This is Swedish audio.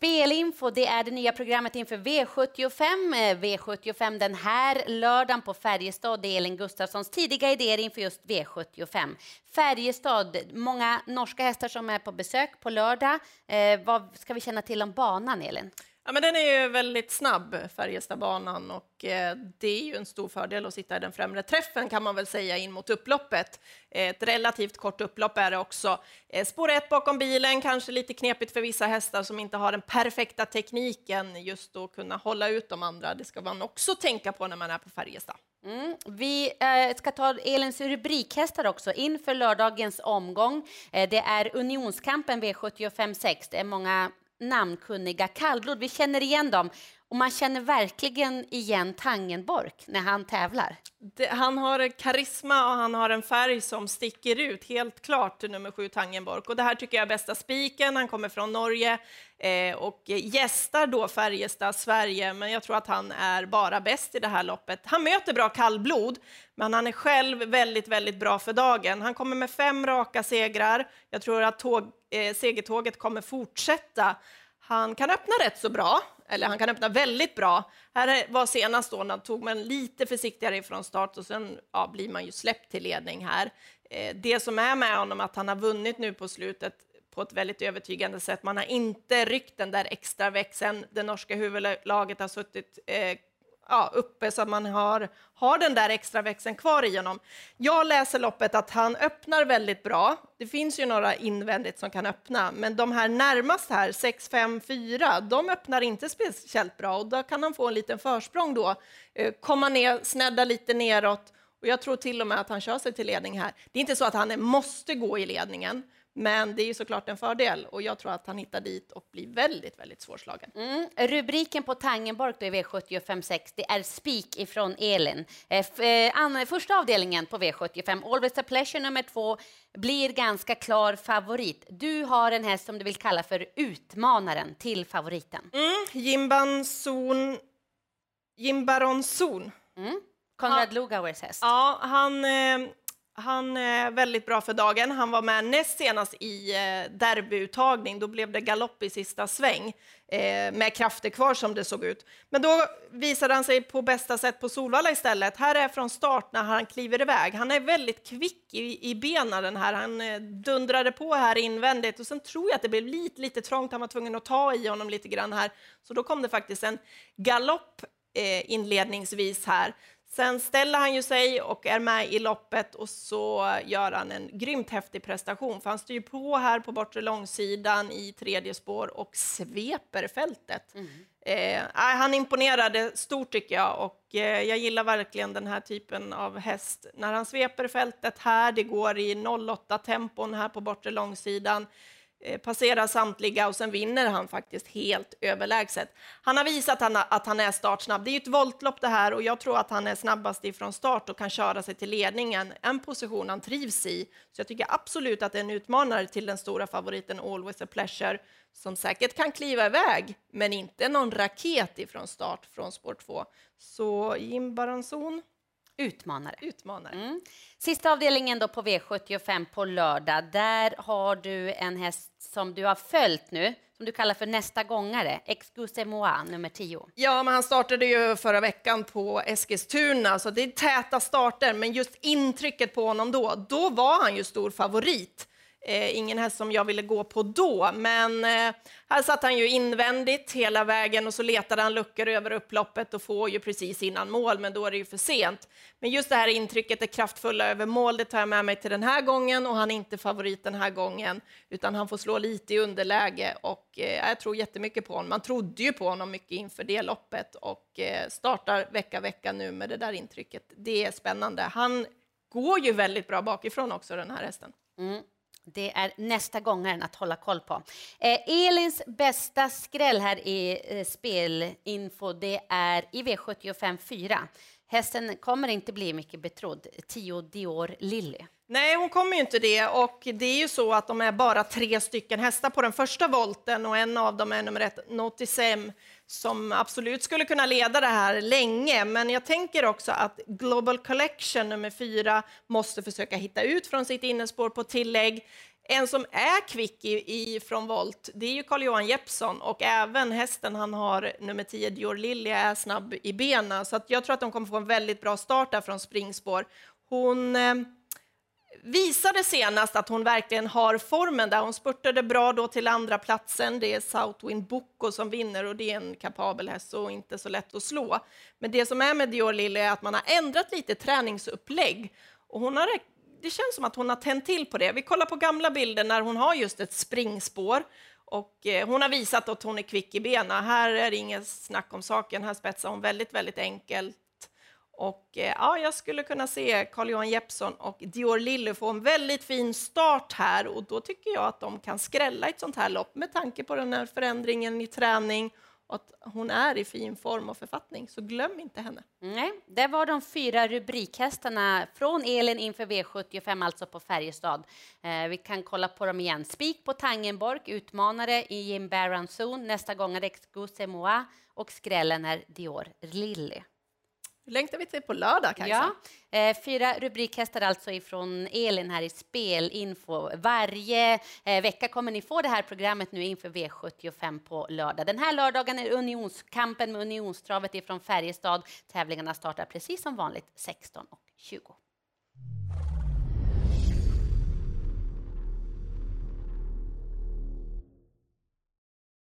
Spelinfo, det är det nya programmet inför V75. Eh, V75 den här lördagen på Färjestad. Det är Elin Gustafssons tidiga idéer inför just V75. Färjestad, många norska hästar som är på besök på lördag. Eh, vad ska vi känna till om banan, Elin? Ja, men den är ju väldigt snabb, Färjestadbanan, och eh, det är ju en stor fördel att sitta i den främre träffen kan man väl säga in mot upploppet. Eh, ett relativt kort upplopp är det också. Eh, spår ett bakom bilen, kanske lite knepigt för vissa hästar som inte har den perfekta tekniken just att kunna hålla ut de andra. Det ska man också tänka på när man är på Färjestad. Mm. Vi eh, ska ta Elins rubrikhästar också inför lördagens omgång. Eh, det är Unionskampen V75 6. Det är många namnkunniga kallblod. Vi känner igen dem och man känner verkligen igen Tangenbork när han tävlar. Det, han har karisma och han har en färg som sticker ut, helt klart, nummer sju Tangenbork. Och det här tycker jag är bästa spiken. Han kommer från Norge eh, och gästar då Färjestad, Sverige, men jag tror att han är bara bäst i det här loppet. Han möter bra kallblod, men han är själv väldigt, väldigt bra för dagen. Han kommer med fem raka segrar. Jag tror att tåg, eh, segertåget kommer fortsätta. Han kan öppna rätt så bra, eller han kan öppna väldigt bra. Här var senast då när tog man lite försiktigare ifrån start och sen ja, blir man ju släppt till ledning här. Eh, det som är med honom att han har vunnit nu på slutet på ett väldigt övertygande sätt. Man har inte ryckt den där extra växeln. Det norska huvudlaget har suttit eh, ja, uppe så att man har, har den där extra växeln kvar i honom. Jag läser loppet att han öppnar väldigt bra. Det finns ju några invändigt som kan öppna, men de här närmast här, 6, 5, 4, de öppnar inte speciellt bra och då kan han få en liten försprång då, eh, komma ner, snedda lite neråt och jag tror till och med att han kör sig till ledning här. Det är inte så att han måste gå i ledningen, men det är ju såklart en fördel och jag tror att han hittar dit och blir väldigt, väldigt svårslagen. Mm. Rubriken på Tangenborg då i V75 det är Spik ifrån Elin. Eh, eh första avdelningen på V75, Always a Pleasure nummer två, blir ganska klar favorit. Du har en häst som du vill kalla för utmanaren till favoriten. Mm. Jimban Zon... Jimbaron Zon. Mm. Konrad Lugauers häst. Ja, han... Eh, han är väldigt bra för dagen. Han var med näst senast i eh, derbyuttagning. Då blev det galopp i sista sväng eh, med krafter kvar som det såg ut. Men då visade han sig på bästa sätt på Solvalla istället. Här är från start när han kliver iväg. Han är väldigt kvick i, i benen den här. Han eh, dundrade på här invändigt och sen tror jag att det blev lite, lite trångt. Han var tvungen att ta i honom lite grann här. Så då kom det faktiskt en galopp eh, inledningsvis här. Sen ställer han ju sig och är med i loppet och så gör han en grymt häftig prestation, för han styr på här på bortre långsidan i tredje spår och sveper fältet. Mm. Eh, han imponerade stort tycker jag och eh, jag gillar verkligen den här typen av häst. När han sveper fältet här, det går i 08 tempon här på bortre långsidan. Eh, passerar samtliga och sen vinner han faktiskt helt överlägset. Han har visat att han är startsnabb. Det är ju ett voltlopp det här och jag tror att han är snabbast ifrån start och kan köra sig till ledningen. En position han trivs i. Så jag tycker absolut att det är en utmanare till den stora favoriten Always a Pleasure som säkert kan kliva iväg, men inte någon raket ifrån start från spår 2. Så Jim Baranzon Utmanare. Utmanare. Mm. Sista avdelningen då på V75 på lördag. Där har du en häst som du har följt nu, som du kallar för nästa gångare, Excuse moi, nummer 10. Ja, men han startade ju förra veckan på Eskilstuna, så det är täta starter, men just intrycket på honom då, då var han ju stor favorit. Eh, ingen häst som jag ville gå på då, men eh, här satt han ju invändigt hela vägen och så letade han luckor över upploppet och får ju precis innan mål, men då är det ju för sent. Men just det här intrycket, det kraftfulla över mål, det tar jag med mig till den här gången och han är inte favorit den här gången, utan han får slå lite i underläge och eh, jag tror jättemycket på honom. Man trodde ju på honom mycket inför det loppet och eh, startar vecka, vecka nu med det där intrycket. Det är spännande. Han går ju väldigt bra bakifrån också, den här hästen. Mm. Det är nästa gångaren att hålla koll på. Eh, Elins bästa skräll här i eh, spelinfo, det är i V75 4. Hästen kommer inte bli mycket betrodd, Tio Dior Lilly. Nej, hon kommer ju inte det. Och det är ju så att de är bara tre stycken hästar på den första volten och en av dem är nummer ett, Notisem, som absolut skulle kunna leda det här länge. Men jag tänker också att Global Collection nummer fyra måste försöka hitta ut från sitt innespår på tillägg. En som är kvick i, i från volt, det är ju Carl-Johan Jeppsson och även hästen han har, nummer 10, Dior Lilja, är snabb i benen. Så att jag tror att de kommer få en väldigt bra start där från springspår. Hon eh, visade senast att hon verkligen har formen där. Hon spurtade bra då till andra platsen. Det är Southwind Boko som vinner och det är en kapabel häst och inte så lätt att slå. Men det som är med Dior Lilly är att man har ändrat lite träningsupplägg och hon har det känns som att hon har tänt till på det. Vi kollar på gamla bilder när hon har just ett springspår och eh, hon har visat att hon är kvick i benen. Här är det inget snack om saken. Här spetsar hon väldigt, väldigt enkelt. Och eh, ja, jag skulle kunna se Carl-Johan Jeppsson och Dior Lilly få en väldigt fin start här och då tycker jag att de kan skrälla ett sånt här lopp med tanke på den här förändringen i träning och att hon är i fin form och författning, så glöm inte henne. Nej, det var de fyra rubrikhästarna från Elin inför V75, alltså på Färjestad. Eh, vi kan kolla på dem igen. Spik på Tangenborg, utmanare i Jim Baron Zone, Nästa gång är det Excuse Moi och skrällen är Dior Lilly längtar vi till på lördag, Kajsa. Ja, eh, fyra rubrikhästar alltså ifrån Elin här i Spelinfo. Varje eh, vecka kommer ni få det här programmet nu inför V75 på lördag. Den här lördagen är unionskampen med unionstravet ifrån Färjestad. Tävlingarna startar precis som vanligt 16.20.